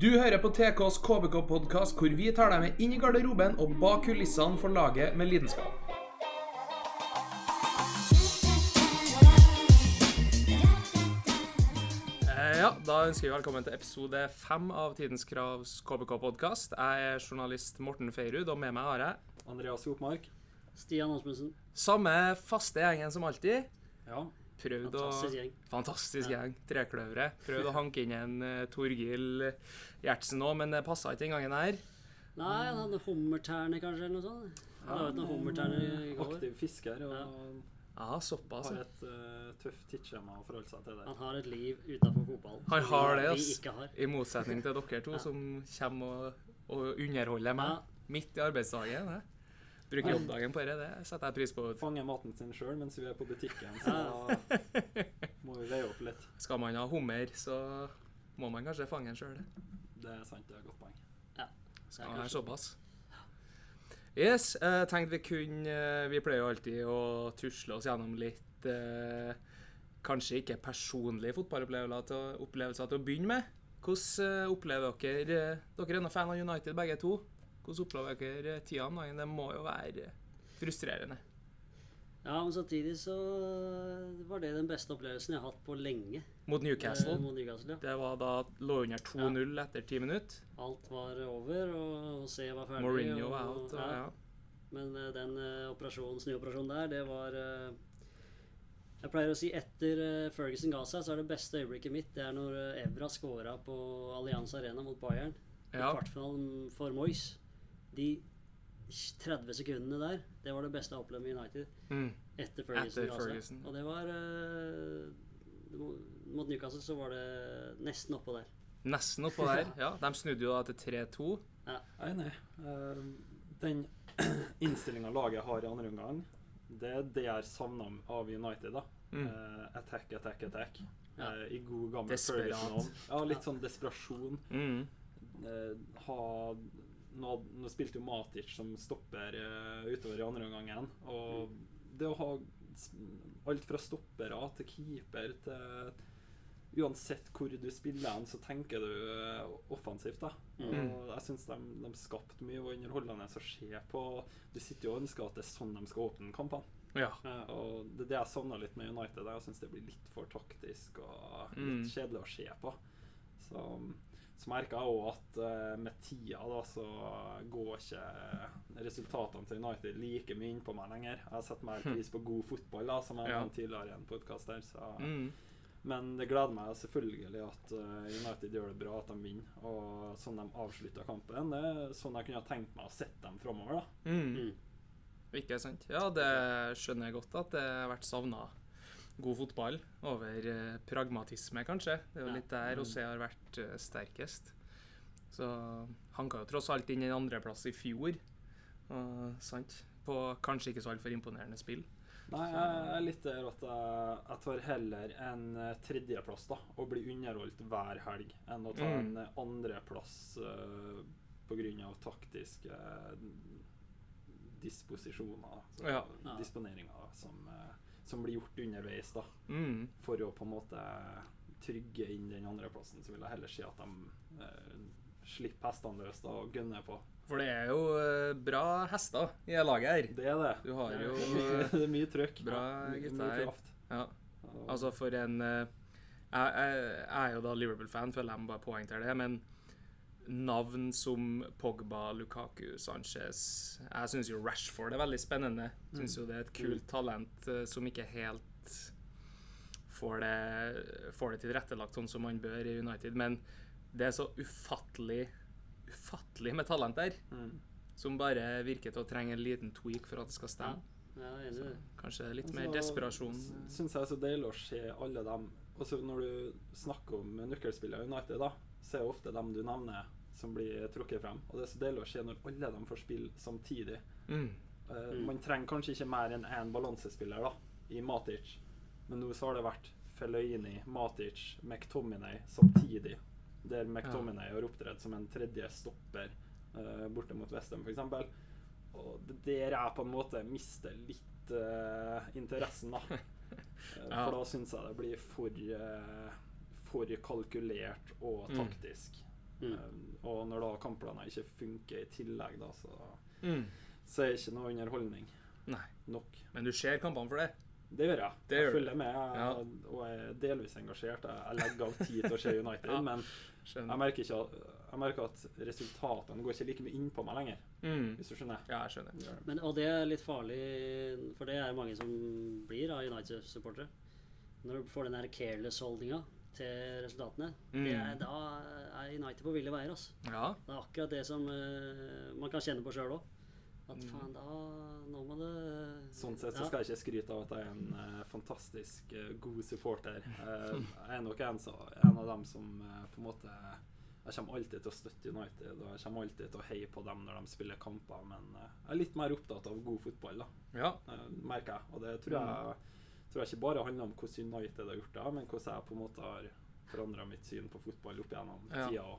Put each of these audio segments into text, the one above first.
Du hører på TKs KBK-podkast, hvor vi tar deg med inn i garderoben og bak kulissene for laget med lidenskap. Eh, Ja, Da ønsker vi velkommen til episode fem av Tidens Kravs KBK-podkast. Jeg er journalist Morten Feirud, og med meg har jeg Andreas Hopmark. Stian Åsmundsen. samme faste gjengen som alltid. Ja. Prøvd å Fantastisk gjeng. Fantastisk gjeng. Trekløveret. Prøvde å hanke inn en uh, Torgil Gjertsen òg, men det passa ikke den gangen her. Nei, han hadde hummerterne kanskje, eller noe sånt. Han ja, noen hummerterne i går. Aktiv fisker og Ja. Ja, såpass. har et uh, tøft tidsskjema å forholde seg til det. Han har et liv utenfor fotball. Han har det, Vi ass. har. I motsetning til dere to, som kommer og, og underholder meg Ja. midt i arbeidsdagen. Det. Bruker jobbdagen på det, det setter jeg pris på. Fange maten sin sjøl mens vi er på butikken, så da må vi veie opp litt. Skal man ha hummer, så må man kanskje fange den sjøl. Det er sant, det er et godt poeng. Ja. Skal være såpass. Yes, jeg tenkte vi kunne eh, Vi pleier jo alltid å tusle oss gjennom litt eh, Kanskje ikke personlige fotballopplevelser til, opplevelser til å begynne med. Hvordan eh, opplever dere eh, Dere er nå fan av United begge to. Hvordan opplever dere eh, tida om dagen? Det må jo være frustrerende. Ja, men samtidig så var det den beste opplevelsen jeg har hatt på lenge. Mot Newcastle. Eh, mot Newcastle, ja. Det var da lå under 2-0 etter ti minutter. Alt var over, og C var ferdig. Mourinho var out. Og, ja. ja. Men eh, den eh, operasjonen, snuoperasjonen der, det var Jeg pleier å si etter Ferguson ga seg, så er det beste øyeblikket mitt Det er når Evra scora på Allianz Arena mot Bayern. I Ja. kvartfinalen for Moyes. De 30 sekundene der, det var det beste jeg har opplevd med United. Mm. Etter Ferguson Etter Ferguson. seg. Og det var uh, Mot Newcastle så var det nesten oppå der. Nesten oppå der. Ja, De snudde jo da til 3-2. Jeg er enig. Uh, den innstillinga laget har i andre omgang, det er det jeg savner av United. da. Mm. uh, attack, attack, attack. Ja. I god gammel Ferguson-ånd. Ja, litt sånn desperasjon. Mm. eh, ha nå, nå spilte jo Matic som stopper uh, utover i andre omgangen. Og det å ha alt fra stoppere til keeper til Uansett hvor du spiller hen, så tenker du eh, offensivt. da Mm. Og Jeg syns de, de skapte mye og underholdende å se på. Du sitter jo og ønsker at det er sånn de skal åpne kampene. Ja. Ja. Og det er det jeg savner litt med United. Jeg syns det blir litt for taktisk og litt Mm. kjedelig å se på. Så, så merker jeg òg at eh, med tida da, så går ikke resultatene til United like mye innpå meg lenger. Jeg setter mer pris på god fotball, da, som jeg Ja. nevnte tidligere i en podkast her. Så. Mm. Men det gleder meg selvfølgelig at eh, United gjør det bra, at de vinner. Og sånn de avslutter kampen. Det er sånn jeg kunne ha tenkt meg å sette dem framover. da. Mm. Mm. Ikke sant? Ja, det skjønner jeg godt at det har vært savna god fotball over eh, pragmatisme, kanskje. Det er jo Ja. litt der Rosé har vært eh, sterkest. Så hanka jo tross alt inn en andreplass i fjor. Og, sant? På kanskje ikke så altfor imponerende spill. Nei, jeg er litt der at jeg, jeg tar heller en eh, tredjeplass da, og blir underholdt hver helg, enn å ta Mm. en andreplass uh, pga. taktiske disposisjoner, så, Ja. Disponeringer som, eh, som blir gjort underveis. da, Mm. For å på en måte trygge inn den andreplassen, så vil jeg heller si at de eh, slipper hestene løs da, og gønner på. For det er jo eh, bra hester i laget her. Det er det. Du har jo eh, det er mye trøkk. bra gutter kraft. ja. Altså for en eh, jeg, jeg, jeg er jo da Liverpool-fan, føler jeg må bare poengtere det. Men navn som Pogba, Lukaku, Sanchez Jeg syns jo Rashford er veldig spennende. Syns jo det er et kult talent eh, som ikke helt får det, får det tilrettelagt sånn som man bør i United. Men det er så ufattelig ufattelig med talent der, Mm. som bare virker til å trenge en liten tweak for at det skal stemme. Ja. Kanskje litt Altså, mer desperasjon. Syns jeg er så deilig å se alle dem Også når du snakker om nøkkelspillere i United, da, så er det ofte dem du nevner, som blir trukket frem. Og det er så deilig å se når alle de får spille samtidig. Mm. Eh, Mm. Man trenger kanskje ikke mer enn én balansespiller da, i Matic, men nå så har det vært Fellaini, Matic, McTominay samtidig. Der McTominay har opptredd som en tredje stopper uh, borte mot Westham, f.eks. Og det er der jeg på en måte mister litt uh, interessen, da. Ja. For da syns jeg det blir for, for kalkulert og Mm. taktisk. Mm. Eh, og når da kampplaner ikke funker i tillegg, da, så, Mm. så er det ikke noe underholdning Nei. nok. Men du ser kampene for det? Det gjør jeg. Det jeg gjør følger følger med jeg, Ja. og er delvis engasjert. Jeg, jeg legger av tid til å se United, Ja. men jeg merker, ikke at, jeg merker at resultatene går ikke like mye inn på meg lenger, Mm. hvis du skjønner. Ja, jeg skjønner. Men, og det er litt farlig, for det er mange som blir av United-supportere. Når du får den careless-holdninga til resultatene, Mm. det er, da er United på ville veier. Altså. Ja. Det er akkurat det som uh, man kan kjenne på sjøl òg. At Mm. faen, da Nå må det Sånn sett så Ja. skal jeg ikke skryte av at jeg er en uh, fantastisk eh, god supporter. Eh, jeg er nok en, så, en av dem som eh, på en måte Jeg kommer alltid til å støtte United, og jeg kommer alltid til å heie på dem når de spiller kamper, men eh, jeg er litt mer opptatt av god fotball, da, ja. eh, merker jeg. Og det tror jeg, tror jeg ikke bare handler om hvordan United har gjort det, men hvordan jeg på en måte har forandra mitt syn på fotball opp gjennom Ja. tida.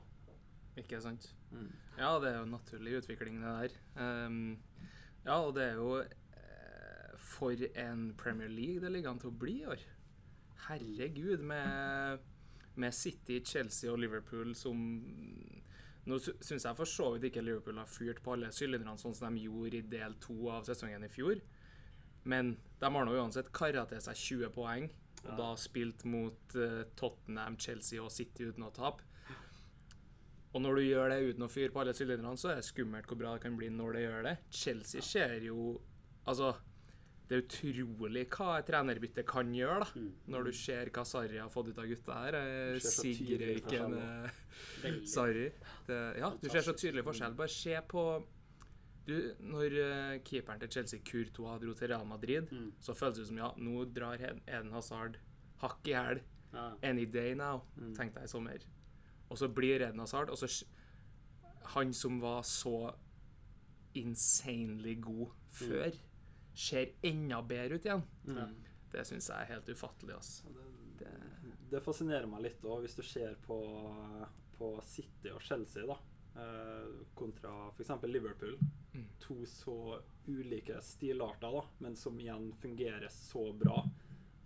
Ikke sant. mm. Ja, det er jo en naturlig utvikling, det der. Um, ja, og det er jo eh, For en Premier League det ligger an til å bli i år. Herregud, med, med City, Chelsea og Liverpool som Nå sy syns jeg for så vidt ikke Liverpool har fyrt på alle sylinderne sånn som de gjorde i del to av sesongen i fjor. Men de har nå uansett kara til seg 20 poeng, og Ja. da spilt mot uh, Tottenham, Chelsea og City uten å tape. Og når du gjør det uten å fyre på alle sylinderne, så er det skummelt hvor bra det kan bli når det gjør det. Chelsea ser jo Altså, det er utrolig hva trenerbytte kan gjøre, da. Mm. Når du ser hva Sarri har fått ut av gutta her. eh, forskjell, eh. Sarri. Det, ja, du ser så tydelig forskjell. Bare se på du, Når uh, keeperen til Chelsea, Courtois, dro til Real Madrid, Mm. så føles det som ja, nå drar Eden Hazard hakk i hæl. Ja. Any day now, Mm. tenkte jeg i sommer. Og så blir Eden Hazard, og så Han som var så insanely god før, ser enda bedre ut igjen. Mm. Det syns jeg er helt ufattelig, altså. Det, det fascinerer meg litt òg, hvis du ser på, på City og Chelsea, da. Eh, kontra f.eks. Liverpool. Mm. To så ulike stilarter, da, men som igjen fungerer så bra.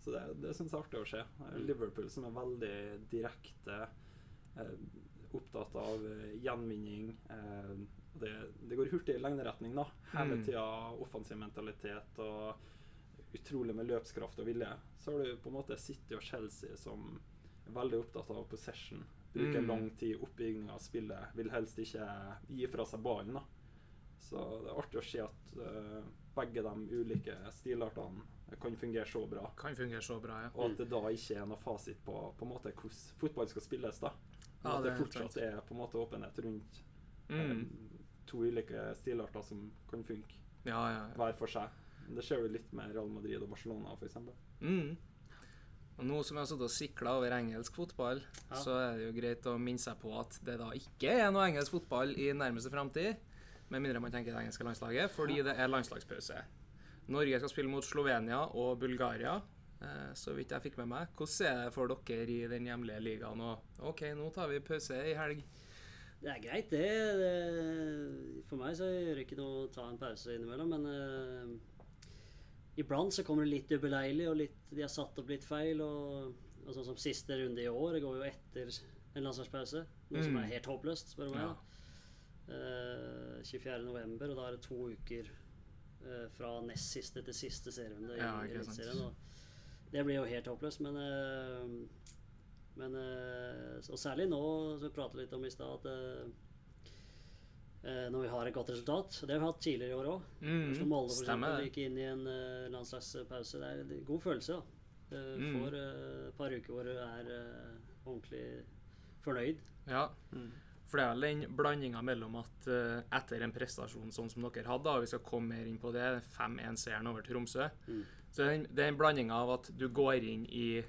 Så det, det syns jeg er artig å se. Eh, Mm. Liverpool som er veldig direkte, eh, opptatt av eh, gjenvinning. Eh, det, det går hurtig i lengderetning, da. Hele Mm. tida offensiv mentalitet og utrolig med løpskraft og vilje. Så har du på en måte City og Chelsea som er veldig opptatt av possession. Bruker Mm. lang tid i oppbygginga av spillet. Vil helst ikke gi fra seg ballen. da. Så det er artig å se at uh, begge de ulike stilartene kan fungere så bra. Kan fungere så bra, ja. Og at det da ikke er noe fasit på, på en måte hvordan fotball skal spilles. da. Men Ja, at det fortsatt sant. er på en måte åpenhet rundt Mm. eh, to ulike stilarter som kan funke Ja, ja, ja. hver for seg. Det skjer jo litt med Real Madrid og Barcelona f.eks. Mm. Og nå som jeg har sittet og sikla over engelsk fotball, Ja. så er det jo greit å minne seg på at det da ikke er noe engelsk fotball i nærmeste framtid. Med mindre man tenker det engelske landslaget, fordi det er landslagspause. Norge skal spille mot Slovenia og Bulgaria, eh, så vidt jeg fikk med meg. Hvordan er det for dere i den hjemlige ligaen? Og OK, nå tar vi pause i helg. Det er greit, det. det. For meg så gjør det ikke noe å ta en pause innimellom, men eh, iblant så kommer det litt ubeleilig, og litt, de har satt opp litt feil. Og, og sånn som siste runde i år, det går jo etter en landslagspause, noe som Mm. er helt håpløst, spør du meg. Ja. da. Eh, 24. november, og da er det to uker uh, fra nest siste til siste serierunde i Ja. Eliteserien. Det blir jo helt håpløst, men uh, men Og særlig nå, som vi pratet litt om i stad, at når vi har et godt resultat Det har vi hatt tidligere i år òg. Mm, Oslo Molde for eksempel, gikk inn i en uh, landslagspause. Det er en god følelse. da. Uh, Mm. Får et et par uker hvor du er eh, ordentlig fornøyd. Ja. Mm. For det er vel den blandinga mellom at eh, etter en prestasjon sånn som dere hadde, og vi skal komme mer inn på det, 5-1-seieren over Tromsø, Mm. så det er den, er blandinga av at du går inn i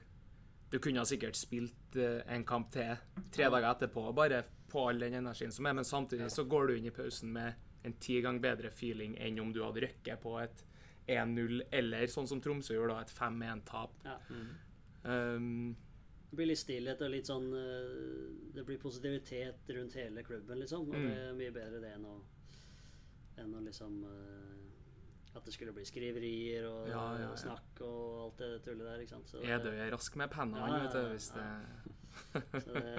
Du kunne sikkert spilt eh, en kamp til tre dager etterpå, bare på all den energien som er, men samtidig så går du inn i pausen med en ti gang bedre feeling enn om du hadde røkket på et 1-0, eller sånn som Tromsø gjorde, da, et 5-1-tap. Ja. Mm. Um, Det blir litt stillhet og litt sånn eh, Det blir positivitet rundt hele klubben, liksom. Og Mm. det er mye bedre det enn å, enn å liksom eh, At det skulle bli skriverier og Ja, ja, ja. snakk og alt det tullet der. ikke sant? Så Edøy er rask med penna, Ja, vet du, hvis ja. det Så det,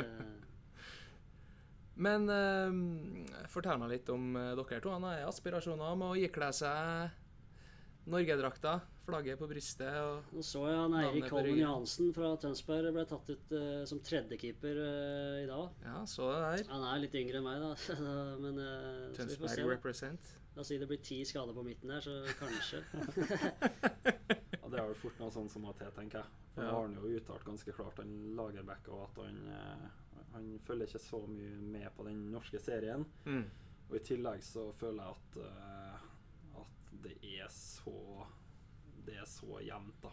Men eh, fortell meg litt om eh, dere to. Han har aspirasjoner om å ikle seg Norgedrakta, flagget på brystet og Nå så jeg han Eirik Holmen. Johansen fra Tønsberg ble tatt ut eh, som tredjekeeper uh, i dag. Ja, så det der. Han er litt yngre enn meg, da. Men eh, Tønsberg represent. La oss si det blir ti skader på midten der, så kanskje. Ja, det er vel fort noe sånn som må til, tenker jeg. For Ja. Nå har han jo uttalt ganske klart, han Lagerbäck, og at han, eh, han følger ikke så mye med på den norske serien. Mm. Og i tillegg så føler jeg at, eh, at det er så Det er så jevnt, da.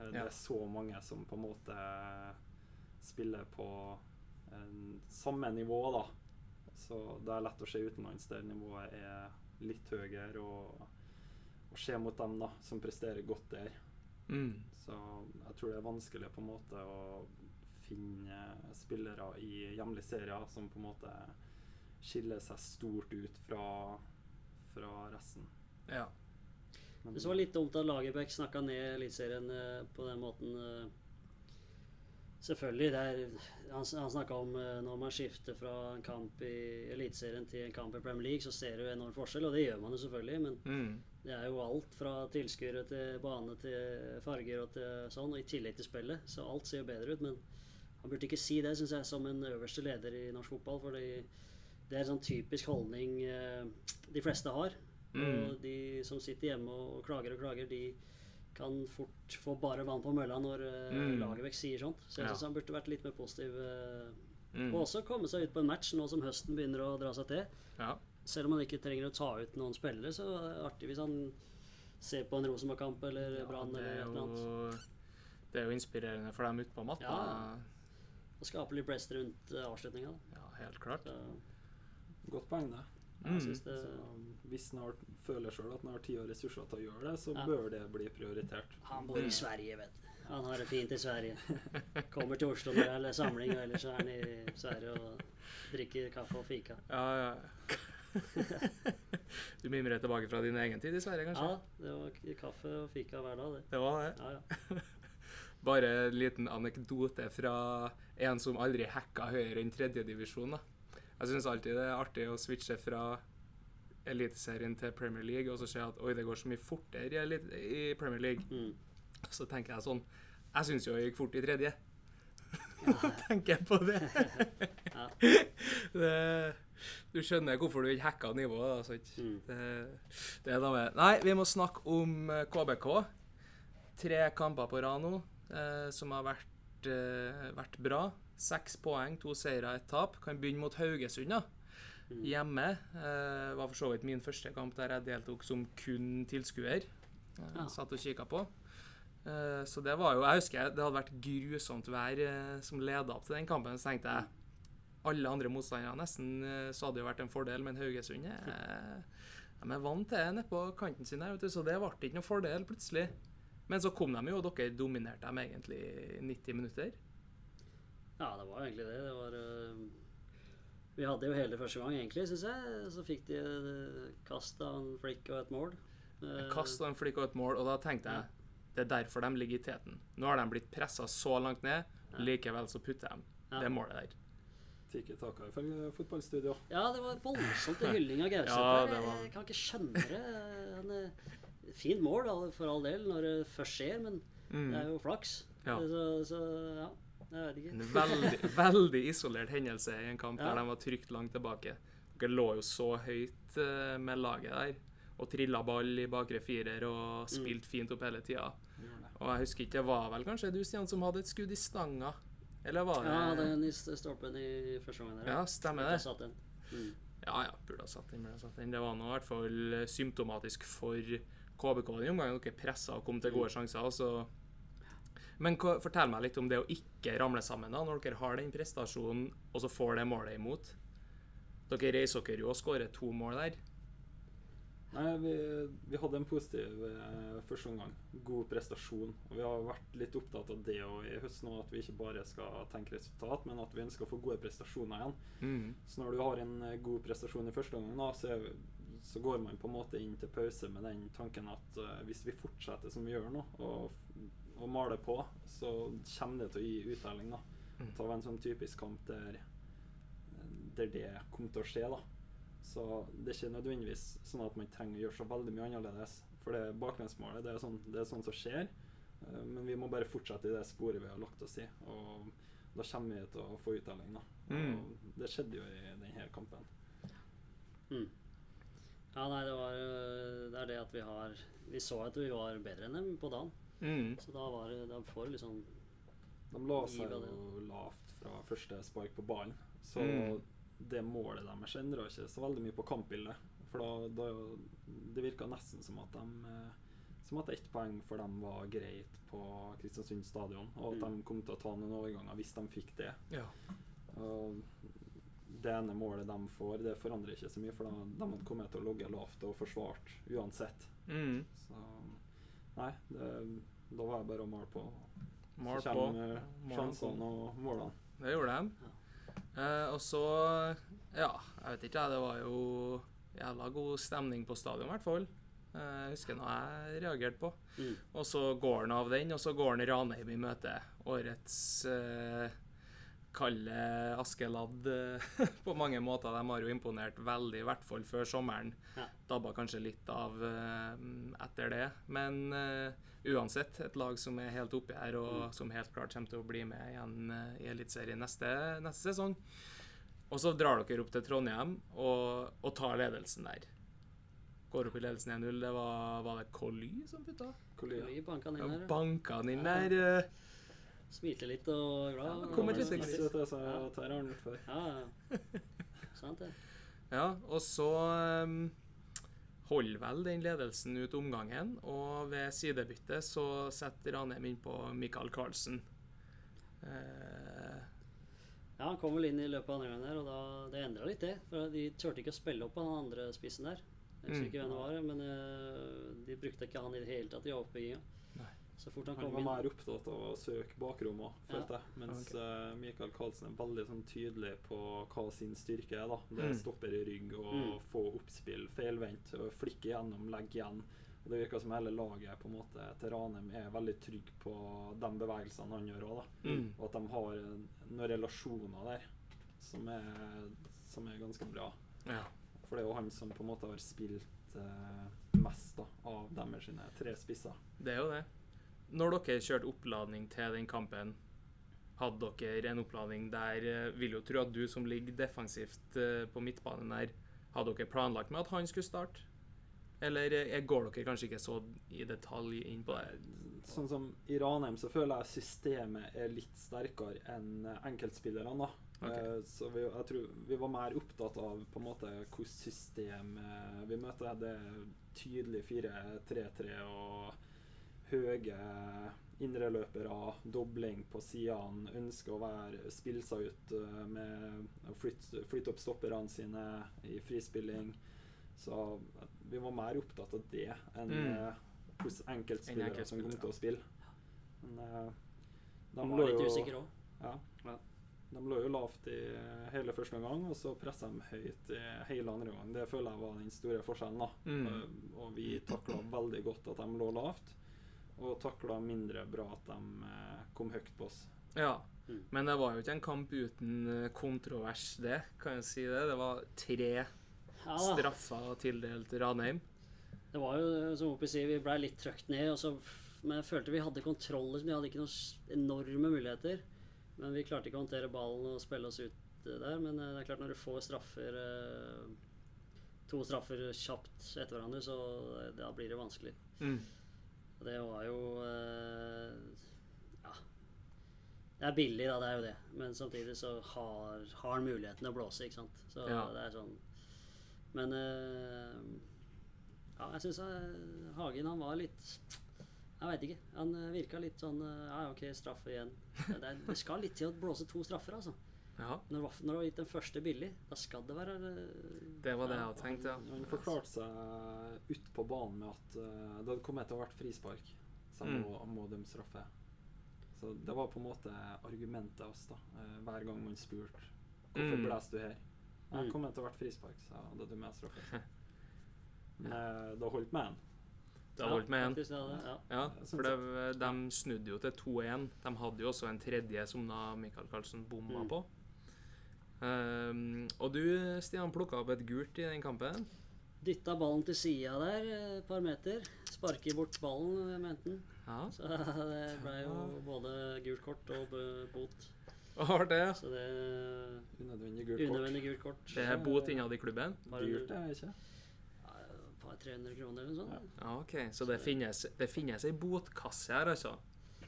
Eh, Det Ja. er så mange som på en måte spiller på samme nivå, da. Så det er lett å se utenlands der nivået er litt høyere, og, og se mot dem da, som presterer godt der. Mm. Så jeg tror det er vanskelig på en måte å finne spillere i hjemlige serier som på en måte skiller seg stort ut fra, fra resten. Ja. Men, Det var litt dumt at Lagerbäck snakka ned Eliteserien eh, på den måten. Selvfølgelig. Er, han han snakka om eh, når man skifter fra en kamp i Eliteserien til en kamp i Premier League, så ser du enorm forskjell, og det gjør man jo selvfølgelig. Men Mm. det er jo alt fra tilskuere til bane til farger og til sånn, og i tillegg til spillet. Så alt ser jo bedre ut. Men han burde ikke si det, syns jeg, som en øverste leder i norsk fotball. For det er en sånn typisk holdning eh, de fleste har. Mm. Og de som sitter hjemme og klager og klager, de kan fort få bare vann på mølla når uh, Mm. Lagerbäck sier sånt. Så jeg Ja. syns han burde vært litt mer positiv. eh, Mm. Og også komme seg ut på en match nå som høsten begynner å dra seg til. Ja. Selv om han ikke trenger å ta ut noen spillere, så er det artig hvis han ser på en Rosenborg-kamp eller Ja, Brann eller noe et eller annet. Det er jo inspirerende for dem ute på matta. Ja. Og skape litt blest rundt uh, avslutninga. Ja, helt klart. Så Godt poeng, det. Jeg Mm. synes det Så hvis han føler sjøl at han har tid og ressurser til å gjøre det, så Ja. bør det bli prioritert. Han bor i Sverige, vet du. Han har det fint i Sverige. Kommer til Oslo når det er samling, og ellers er han i Sverige og drikker kaffe og fika. Ja, ja. du mimrer tilbake fra din egen tid i Sverige, kanskje? Ja, det var kaffe og fika hver dag, det. Det var det. Ja, ja. Bare en liten anekdote fra en som aldri hacka høyere enn tredjedivisjon. Jeg syns alltid det er artig å switche fra Eliteserien til Premier League, og så se at oi, det går så mye fortere i, i Premier League. Mm. Så tenker jeg sånn Jeg syns jo det gikk fort i tredje. tenker jeg på det. Ja. det. Du skjønner hvorfor du ikke hacka nivået. da, Mm. Det, det er da med. Nei, vi må snakke om eh, KBK. Tre kamper på rad nå eh, som har vært, eh, vært bra. Seks poeng, to seire, ett tap. Kan begynne mot Haugesund, da. Mm. Hjemme. Eh, var for så vidt min første kamp der jeg deltok som kun tilskuer. Eh, Ja. Satt og kikka på. Eh, så det var jo Jeg husker det hadde vært grusomt vær eh, som leda opp til den kampen. Så tenkte jeg alle andre motstandere nesten eh, så hadde det jo vært en fordel, men Haugesund eh, de er vant til det nede på kanten sin, her, så det ble ikke noen fordel plutselig. Men så kom de jo, og dere dominerte dem egentlig i 90 minutter. Ja, det var egentlig det. Det var uh, Vi hadde jo hele første gang, egentlig, syns jeg. Så fikk de uh, kast av en flikk og et mål. Uh, Eh, kast en flikk og et mål, og da tenkte jeg det er derfor de ligger i teten. Nå har de blitt pressa så langt ned, Ja. likevel så putter de Ja. det målet der. Tiki taka ifølge fotballstudio. Ja, det var voldsomt til hylling av Gauseth Ja, var- Jeg kan ikke skjønne det. En, fin mål, da, for all del, når det først skjer, men det er Mm. jo flaks. Ja. Så, så ja. En veldig, veldig isolert hendelse i en kamp Ja. der de var trygt langt tilbake. Dere lå jo så høyt eh, med laget der og trilla ball i bakre firer Mm. og spilte fint opp hele tida. Og jeg husker ikke, det var vel kanskje du, Stian, som hadde et skudd i stanga? Eller var det Ja, den i st- stolpen i første gangen. Ja, stemmer det. Mm. Ja, ja, burde ha satt den. burde ha satt den. Det var nå i hvert fall symptomatisk for KBK den omgangen. Dere pressa og kom til gode sjanser. og så- Men hva, fortell meg litt om det å ikke ramle sammen da, når dere har den prestasjonen, og så får det målet imot. Dere reiser dere jo og skårer to mål der. Nei, vi, vi hadde en positiv eh, første omgang. God prestasjon. Og vi har vært litt opptatt av det og i høst nå, at vi ikke bare skal tenke resultat, men at vi ønsker å få gode prestasjoner igjen. Mm. Så når du har en eh, god prestasjon i første omgang, da, så, er, så går man på en måte inn til pause med den tanken at uh, hvis vi fortsetter som vi gjør nå, og, og maler på, så kommer det til å gi uttelling. da. Mm. Tar en sånn typisk kamp der der det kom til å skje. da. Så det er ikke nødvendigvis sånn at man trenger å gjøre så veldig mye annerledes. For det baklengsmålet, det er sånn, det er sånn som skjer. Eh, Men vi må bare fortsette i det sporet vi har lagt oss i. Og da kommer vi til å få uttelling, da. Mm. Og det skjedde jo i denne kampen. Mm. Ja, nei, det var øh, Det er det at vi har Vi så at vi var bedre enn dem på dagen. Mm. Så da var det de får liksom De la seg jo lavt fra første spark på ballen. Så Mm. det målet deres endra ikke så veldig mye på kampbildet. For da, da Det virka nesten som at de eh, Som at ett poeng for dem var greit på Kristiansund stadion, og at Mm. de kom til å ta noen overganger hvis de fikk det. Ja. Og det ene målet de får, det forandrer ikke så mye, for da, de hadde kommet til å logge lavt og forsvart uansett. Mm. Så nei, det, da var det bare å male på. Mal så på. kommer sjansene og målene. Det gjorde de. Eh, og så Ja, jeg vet ikke. Det var jo jævla god stemning på stadion, i hvert fall. Eh, Jeg husker noe jeg reagerte på. mm. Og så går han av den, og så går han Ranheim i møte. Årets eh, kalde Askeladd eh, på mange måter. De har jo imponert veldig, i hvert fall før sommeren. Ja. Dabba kanskje litt av eh, etter det. Men uh, uansett, et lag som er helt oppi her, og Mm. som helt klart kommer til å bli med igjen i Eliteserien neste, neste sesong. Og så drar dere opp til Trondheim og, og tar ledelsen der. Går opp i ledelsen 1-0. Det var, var det Colly som putta? Kolia. ja. banka han inn der. banka han inn Ja. der. Smilte litt og glad. Ja, kom et lite litt litt- sikkert. Så det sa Terje Arnold før. Ja, ja. Sant det. Ja, og så um, holder vel den ledelsen ut omgangen, og ved sidebytte så setter Ranheim inn på Michael Carlsen. Uh, Ja, han kom vel inn i løpet av andre gangen der, og da, det endra litt, det. For de turte ikke å spille opp på den andre spissen der. Jeg husker Mm. ikke hvem det var, men uh, de brukte ikke han i det hele tatt i oppbygginga. Så fort han Han kom var inn mer opptatt av å søke bakrom følte jeg. Mens okay. eh, Michael Karlsen er veldig sånn tydelig på hva sin styrke er. da. Det Mm. stopper i rygg og Mm. få oppspill, feilvendt, og flikke gjennom, legge igjen. Og Det virker som hele laget på en måte til Ranheim er veldig trygg på de bevegelsene han gjør òg. mm, Og at de har noen relasjoner der som er, som er ganske bra. ja. For det er jo han som på en måte har spilt eh, mest da, av deres sine tre spisser. Det er jo det. Når dere kjørte oppladning til den kampen, hadde dere en oppladning der eh, Vil jo tro at du som ligger defensivt eh, på midtbanen der, hadde dere planlagt med at han skulle starte? Eller eh, går dere kanskje ikke så i detalj inn på det? Sånn som I Ranheim så føler jeg systemet er litt sterkere enn enkeltspillerne. da. Ok. Eh, Så vi, jeg tror vi var mer opptatt av på en måte hvilket system vi møter. Det er tydelig 4-3-3 og høye indreløpere, dobling på sidene, ønsker å være spille ut eh, med å flytte, flytte opp stopperne sine i frispilling. Så eh, vi var mer opptatt av det enn Mm. eh, hvordan enkeltspillere som kom til å spille. Men eh, de lå jo ja. Ja. De lå jo lavt i eh, hele første omgang, og så pressa de høyt i hele andre omgang. Det føler jeg var den store forskjellen. da. Mm. Eh, Og vi takla veldig godt at de lå lavt, og takla mindre bra at de eh, kom høyt på oss. Ja. Mm. Men det var jo ikke en kamp uten eh, kontrovers, det. Kan jeg si det? Det var tre Ja, straffer tildelt Ranheim. Det var jo, som Opi sier, vi blei litt trøkt ned. Og så, men jeg følte vi hadde kontroll. Liksom. Vi hadde ikke noen enorme muligheter. Men vi klarte ikke å håndtere ballen og spille oss ut eh, der. Men det er klart, når du får straffer To straffer kjapt etter hverandre, så da blir det vanskelig. Mm. Det var jo eh, Ja. Det er billig, da, det er jo det. Men samtidig så har, har han muligheten til å blåse, ikke sant. Så Ja. det er sånn Men eh, ja, jeg syns Hagen han var litt Jeg veit ikke. Han eh, virka litt sånn eh, Ja, OK, straffe igjen. Det, det skal litt til å blåse to straffer, altså. Ja, Når, du har- når du har gitt den første billig, da skal det være eh, det var det jeg hadde tenkt, ja. Han forklarte seg ut på banen med at eh, det hadde kommet til å vært frispark, så han Mm. må, må dømme straffe. Så det var på en måte argumentet oss, da, eh, hver gang man spurte hvorfor Mm. blåser du her. Jeg Mm. kommer til å vært frispark, så da dømmer jeg straffe. Men eh, det holdt med en. Det holdt med en. ja, ja. Ja, for det, de snudde jo til 2-1. De hadde jo også en tredje som da Michael Carlsen bomma Mm. på. Um, Og du, Stian, plukka opp et gult i den kampen. Dytta ballen til sida der eh, et par meter. Sparker bort ballen, mente han. Ja, Så det ble jo både gult kort og bot. Hva var det, Så det Unødvendig gult kort. Unødvendig gult kort. det er bot innad i klubben. Det er ikke? par 300 kroner eller noe sånt. Ja, ok. Så det finnes, det finnes ei botkasse her, altså.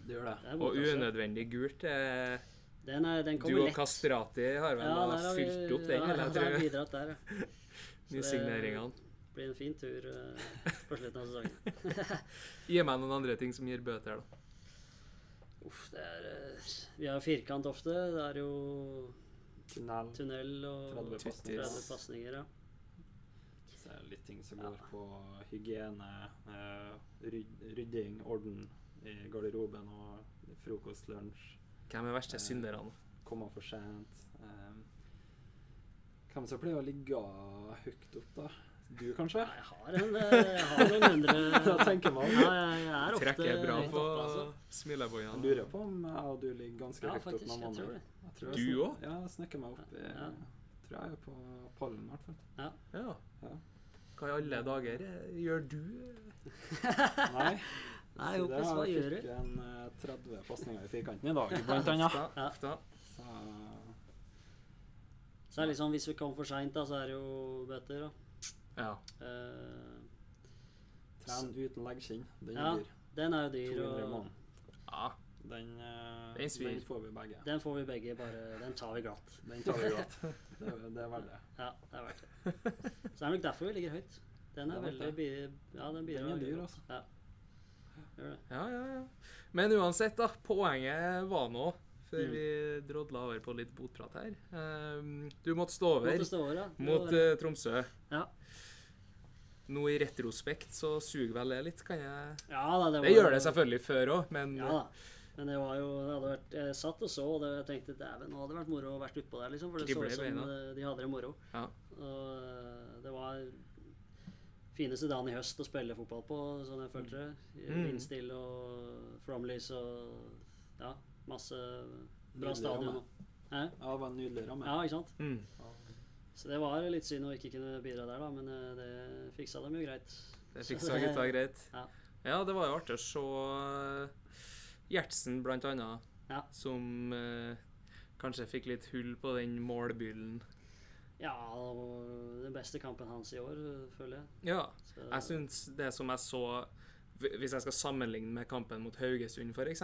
Det gjør det. Det Og unødvendig gult er Den, er, den Du og lett. Kastrati har vel Ja, har fylt vi opp den, ja, eller? Jeg der har bidratt der, ja. Så det Nysigneringene. blir en fin tur uh, på slutten av sesongen. Gi meg noen andre ting som gir bøter, da. Uff, det er uh, Vi har firkant ofte. Det er jo Tunnel. tunnel og 30 pasninger. ja. Så er det litt ting som Ja. går på hygiene, uh, rydding, orden i garderoben og frokost, lunsj. Hvem er verste synderne? Komme for sent. Eh, hvem som pleier å ligge høyt opp, da? Du, kanskje? Nei, Jeg har, en, eh, jeg har noen hundre Da tenker man. Ja, jeg, jeg er ofte Trekker bra på altså. smilebåndene. Jeg lurer på om jeg og du ligger ganske Ja, høyt opp Jeg. Jeg tror Du òg? Ja, jeg snekker meg opp. i- Ja. tror jeg er på pallen, i hvert fall. Ja. Ja. Hva i alle dager eh, gjør du? Nei. Nei, så det hva gjør du? fikk en eh, 30 pasninger i firkanten i dag, blant annet. Ja. ofte. Så Så er det liksom, hvis vi kommer for seint, så er det jo bøter, da. Ja. Uh, tren uten leggskinn, den Ja. er dyr. den er jo dyr, 200 og ja. Den, uh, Den den får vi begge. den får vi begge bare Den tar vi glatt. Den tar vi glatt. Det, er- det er verdt det. Ja, det er verdt det. Så det er nok derfor vi ligger høyt. Den er er veldig Ja, den bidrar Den er dyr, altså. Ja. Ja, ja, ja. Men uansett, da. Poenget var nå, før Mm. vi drodla over på litt botprat her ehm, Du måtte stå over Måtte stå over, ja. Mot var- eh, Tromsø. Ja. Nå i retrospekt så suger vel det litt, kan jeg Ja da, det, Det gjør det selvfølgelig før òg, men Ja da. Men det var jo det hadde vært, Jeg satt og så, og det, jeg tenkte dæven, nå hadde det vært moro å være utpå der, liksom. For det så ut som eh, de hadde det moro. Ja. Og var fineste dagen i høst å spille fotball på, sånn jeg følte det. Mm. Vindstille og flomlys og ja, masse bra Nydelig stadion. Ja, det var en nydelig ramme. Ja, ikke sant? mm. Så det var litt synd å ikke kunne bidra der, da, men eh, det fiksa dem jo greit. Det fiksa gutta greit. Ja. Ja, det var jo artig å se eh, Gjertsen, blant annet, Ja. som eh, kanskje fikk litt hull på den målbyllen. Ja, den beste kampen hans i år, føler jeg. Ja, Så, jeg syns det som jeg så Hvis jeg skal sammenligne med kampen mot Haugesund, f.eks.,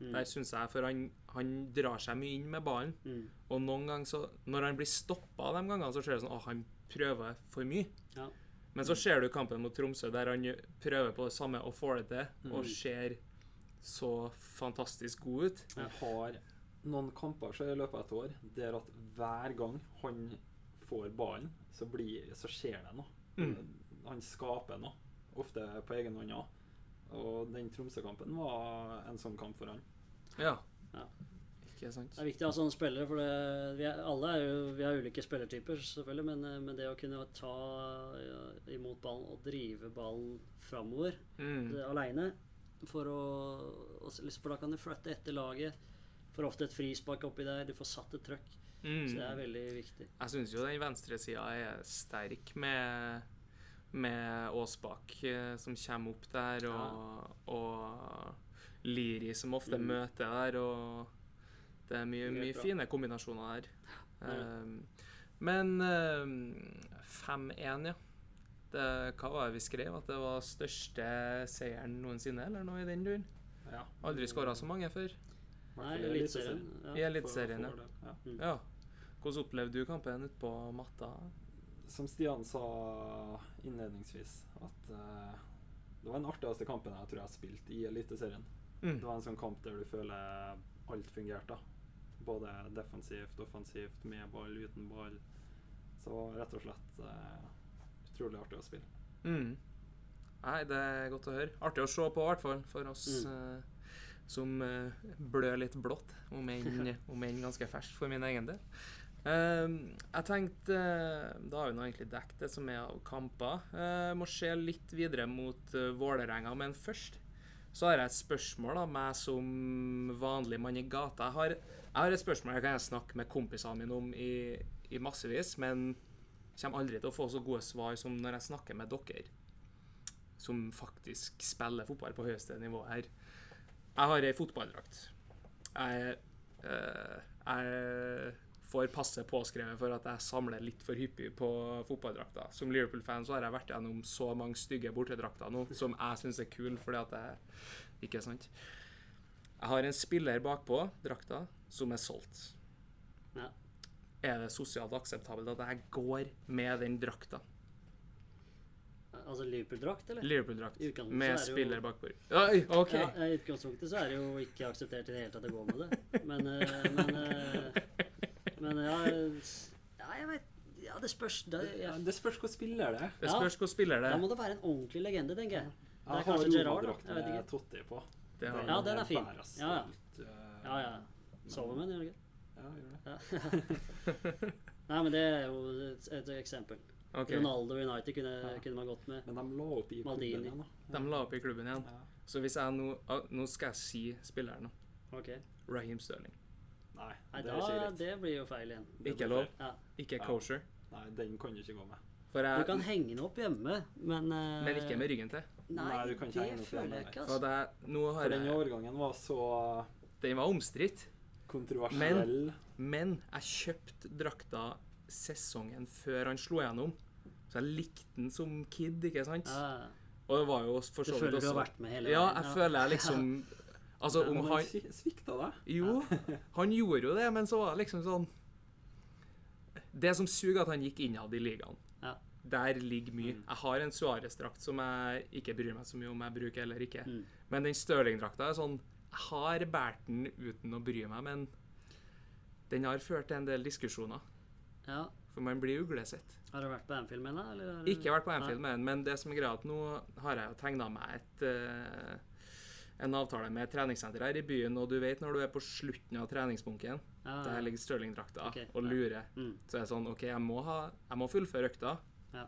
Mm. der syns jeg For han, han drar seg mye inn med ballen. mm, Og noen ganger så Når han blir stoppa de gangene, så ser det sånn at han prøver for mye. Ja. Men så ser du kampen mot Tromsø, der han prøver på det samme og får det til, og Mm. ser så fantastisk god ut. Jeg Han har noen kamper i løpet av et år der at hver gang han får ballen, så, blir, så skjer det noe. Mm. Han skaper noe, ofte på egen hånd òg. Og den Tromsø-kampen var en sånn kamp for han. Ja. Ja. Ikke sant? Det er viktig å ha sånne spillere, for det, vi er, alle er jo, vi har ulike spillertyper, selvfølgelig, men, eh, men det å kunne ta ja, imot ballen og drive ballen framover Mm. aleine for å liksom, For da kan du flytte etter laget. Får ofte et frispark oppi der, du får satt et trøkk. Så det er Mm. veldig viktig. Jeg syns jo den venstresida er sterk med med Aasbakk eh, som kommer opp der, og, og Liri som ofte Mm. møter der, og det er mye, mye fine kombinasjoner der. Ja. Um, men um, 5-1, ja. Det, hva var det vi skrev? At det var største seieren noensinne, eller noe i den duren? Ja. Aldri skåra så mange før. Nei, i Eliteserien. I Ja. Eliteserien, For- ja. Mm. ja. ja. Hvordan opplevde du kampen ute på matta? Som Stian sa innledningsvis, at uh, det var den artigste kampen jeg tror jeg har spilt i Eliteserien. Mm. Det var en sånn kamp der du føler alt fungerte. Både defensivt, offensivt, med ball, uten ball. Så rett og slett uh, utrolig artig å spille. Mm. Nei, det er godt å høre. Artig å se på, i hvert fall, for oss eh, som eh, blør litt blått, om enn ganske ferskt for min egen del. Uh, jeg tenkte uh, Da har vi nå egentlig dekket det som er av kamper. Uh, må se litt videre mot uh, Vålerenga, men først så har jeg et spørsmål, da, meg som vanlig mann i gata. Jeg har, jeg har et spørsmål jeg kan snakke med kompisene mine om i, i massevis, men kommer aldri til å få så gode svar som når jeg snakker med dere, som faktisk spiller fotball på høyeste nivå her. Jeg har ei fotballdrakt. Jeg, eh, jeg får passe påskrevet for at jeg samler litt for hyppig på fotballdrakter. Som Liverpool-fan så har jeg vært gjennom så mange stygge bortedrakter nå, som jeg syns er kule fordi at jeg Ikke sant? Jeg har en spiller bakpå drakta som er solgt. Ja. Er det sosialt akseptabelt at jeg går med den drakta? Altså Liverpool-drakt, eller? Liverpool-drakt med er spiller bakpå. Oi, OK. Ja, I utgangspunktet så er det jo ikke akseptert i det hele tatt å gå med det. Men, eh, men, eh, men ja, ja, jeg vet Ja, det spørs. Ja, det spørs hvor spiller det er. Det spørs hvor spiller det da må det være en ordentlig legende, tenker jeg. Det er Jeg kanskje Gerard. Jeg vet ikke. Totti på. Det har Ja, den er fin. Ja, ja. eh, Ja, ja. Sover med den, gjør du ikke? Ja, gjør det. Ja. Nei, men det er jo et, et eksempel. OK. Ronaldo United kunne, Ja. kunne man gått med. Men de la opp i klubben igjen, da. De la opp i klubben igjen. Ja. Så hvis jeg nå ah, Nå skal jeg si spilleren, nå. Ok. Raheem Sterling. Nei, Nei, det ikke da, det blir jo feil igjen. Det Ikke lov. Ja. Ikke Ja. kosher. Nei, den kan du ikke gå med. For Du kan henge den opp hjemme, men uh, men ikke med ryggen til. Nei, Nei, du kan ikke henge den det opp føler hjemme, jeg ikke, altså. For, jeg, For den jeg årgangen var så Den var omstridt, kontroversiell. men jeg kjøpte drakta sesongen før han slo gjennom. Så jeg likte den som kid, ikke sant? Ja. Og det var jo for Du så vidt føler du har vært med hele Ja, jeg jeg føler jeg liksom Altså, om han svikta deg. Jo, han gjorde jo det, men så var det liksom sånn Det som suger, at han gikk innad i ligaen. Ja. Der ligger mye. Mm. Jeg har en Suárez-drakt som jeg ikke bryr meg så mye om jeg bruker eller ikke. Mm. Men den Stirling-drakta er sånn Jeg har båret den uten å bry meg, men den har ført til en del diskusjoner. Ja. For man blir uglesett. Har du vært på Anfield med da? eller har du- Ikke vært på Nei. Anfield med men det som er greia at nå har jeg jo tegna meg et uh, en avtale med et treningssenter her i byen, og du vet når du er på slutten av treningsbunken, Ja, der ligger Stirling-drakta okay, og lurer, Mm. så er det sånn OK, jeg må, ha, jeg må fullføre økta, Ja.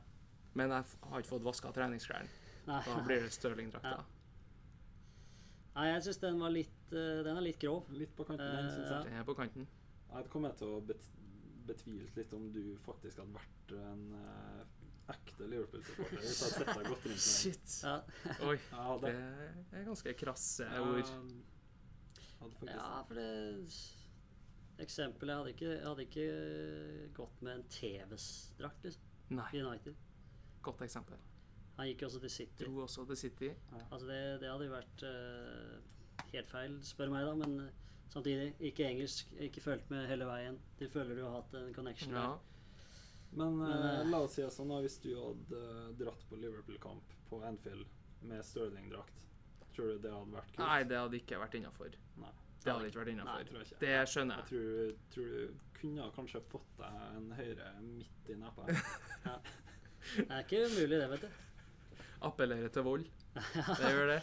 men jeg har ikke fått vaska treningsklærne. Da blir det Stirling-drakta. Ja. Nei, jeg syns den var litt eh, Den er litt grov. Litt på kanten, uh, syns jeg. Den er på kanten. Jeg kommer til å bet betvilt litt om du faktisk hadde vært en uh, ekte Liverpool-supporter. Hvis jeg hadde sett deg godt rundt den. Shit. Ja, Oi. Ja, Det det, er ganske krasse ja, ord. hadde faktisk ja for det Eksempelet hadde ikke, hadde ikke gått med en TV-drakt liksom, Nei, United. godt eksempel. Han gikk jo også til City. Dro også til City. Altså det, det hadde jo vært uh, helt feil, spør meg, da. Men samtidig, ikke engelsk. Ikke fulgt med hele veien. Du føler du har hatt en connection Ja. Men, Men, eh, eh, la oss si det sånn, da, hvis du hadde eh, dratt på Liverpool-kamp på Anfield med Stirling-drakt, tror du det hadde vært kult? Nei, det hadde ikke vært innafor. Det hadde ikke vært innafor. tror jeg ikke. Det skjønner Jeg jeg. tror, tror du kunne kanskje fått deg en høyre midt i nepa. Det er ikke umulig, det, vet du. Appellere til vold. Det gjør det.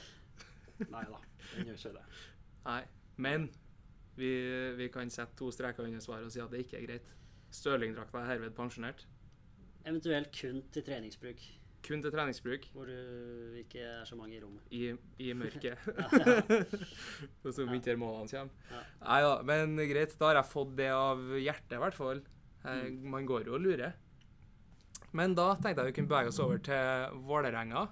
Nei da, den gjør ikke det. Nei. Men vi, vi kan sette to streker under svaret og si at det ikke er greit. Stirling-drakta er herved pensjonert. Eventuelt kun til treningsbruk, Kun til treningsbruk hvor du ikke er så mange i rommet. i, i mørket. Sånn som vintermånedene kommer. Ja. Nei da, men greit. Da har jeg fått det av hjertet, i hvert fall. Mm. Man går jo og lurer. Men da tenkte jeg vi kunne bevege oss over til Vålerenga.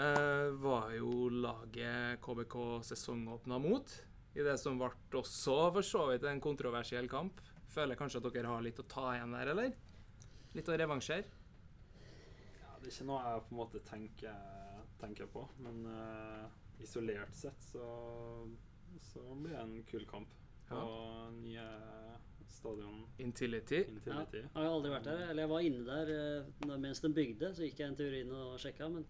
Uh, var jo laget KBK sesongåpna mot. I det som ble også for så vidt en kontroversiell kamp. Føler kanskje at dere har litt å ta igjen der, eller? Litt å revansjere? Ja, det er ikke noe jeg på en måte tenker, tenker på, men uh, isolert sett så, så blir det en kul kamp på nye stadion Intility. Ja, jeg har aldri vært der. Eller jeg var inne der eh, mens den bygde, så gikk jeg en tur inn og sjekka. Men,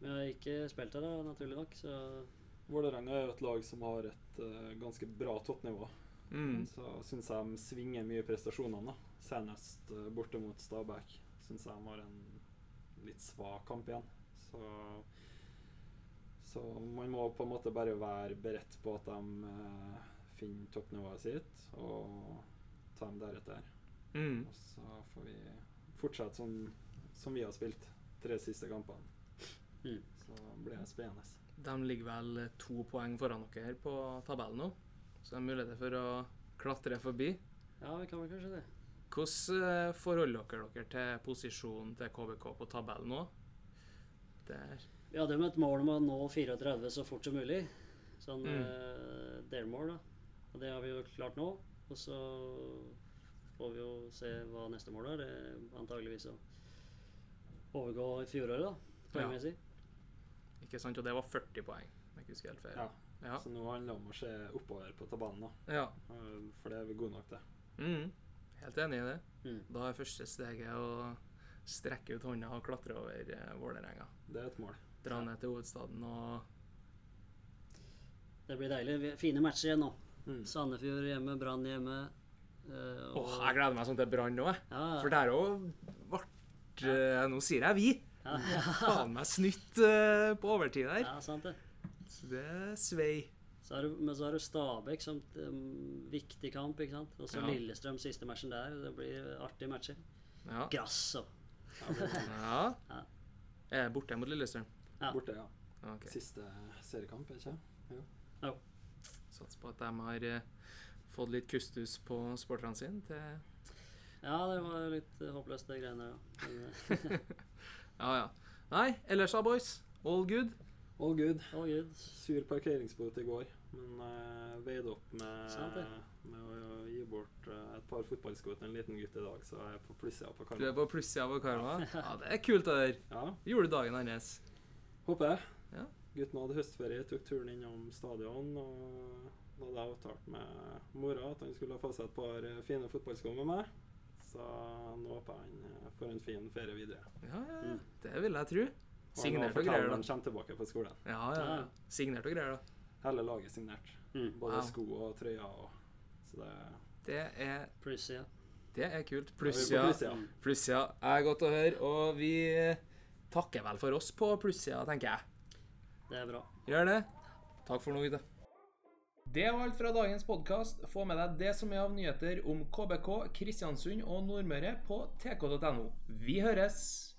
men jeg har ikke spilt der, da, naturlig nok. Så Vålerenga er jo et lag som har et uh, ganske bra toppnivå. Mm. Så syns jeg de svinger mye i prestasjonene. da. Senest uh, borte mot Stabæk syns jeg de har en litt svak kamp igjen. Så, så man må på en måte bare være beredt på at de uh, finner toppnivået sitt, og ta dem deretter. Mm. Og så får vi fortsette som, som vi har spilt tre siste kampene. Mm. Så blir det spennende. De ligger vel to poeng foran dere på tabellen nå. Så det er muligheter for å klatre forbi. ja, vi kan vel kanskje det. Hvordan eh, forholder dere dere til posisjonen til KBK på tabellen nå? Det er Vi hadde jo et mål om å nå 34 så fort som mulig. Sånn Mm. eh, delmål, da. Og det har vi jo klart nå. Og så får vi jo se hva neste mål er. Det er antageligvis å overgå i fjoråret, da. Poengmessig. Ikke sant? Og det var 40 poeng. Jeg ikke husker helt feil. Ja. Ja. Så nå handler det om å se oppover på tabellen, da. ja. Eh, For det er vi gode nok til. Mm. Helt enig i det. Mm. Da er første steget å strekke ut hånda og klatre over eh, Vålerenga. Det er et mål. Dra ned til hovedstaden og Det blir deilig. Fine matcher igjen nå. Mm. Sandefjord hjemme, Brann hjemme. eh, og- Åh, jeg gleder meg sånn til Brann jeg. ja, For der òg ble ja. Nå sier jeg vi. Ja, Faen meg snytt uh, på overtid der. ja, sant det. Så det svei. Så har du, men så har du Stabæk som um, viktig kamp, ikke sant. Og så Ja. Lillestrøm siste matchen der. Det blir artige matcher. Ja. Grasso. ja. Ja. Er borte mot Lillestrøm? Ja. Borte, ja. Okay. Siste seriekamp, er ikke Jo. Satser på at de har uh, fått litt kustus på sporterne sine til Ja, det var litt eh, håpløst, det greiene der. da. Ja, ja. Nei, ellers da, boys. All good? All good. All good. Sur parkeringsbot i går, men uh, veide opp med, med å gi bort uh, et par fotballsko til en liten gutt i dag, så jeg er på plussida på karma. Du er på plussida på karma? Ja, det er kult, det der. Ja, Gjorde dagen hans. håper jeg. Ja. Gutten hadde høstferie, tok turen innom stadion, og da hadde jeg avtalt med mora at han skulle få seg et par eh, fine fotballsko med meg. Så nå håper jeg han eh, får en fin ferie videre. Ja, ja. Mm. Det vil jeg tro. Signert og greier, da. han kommer tilbake på skolen. Ja, ja. ja. Ja. Signert og greier, da. Hele laget signert. Mm. Både Wow. sko og trøyer. Og, så det Det er, Pluss, ja. det er kult. På plussida. Mm. Plussida er godt å høre, og vi takker vel for oss på plussida, tenker jeg. Det er bra. Gjør det. Takk for nå, Ida. Det var alt fra dagens podkast. Få med deg det som er av nyheter om KBK, Kristiansund og Nordmøre på tk.no. Vi høres!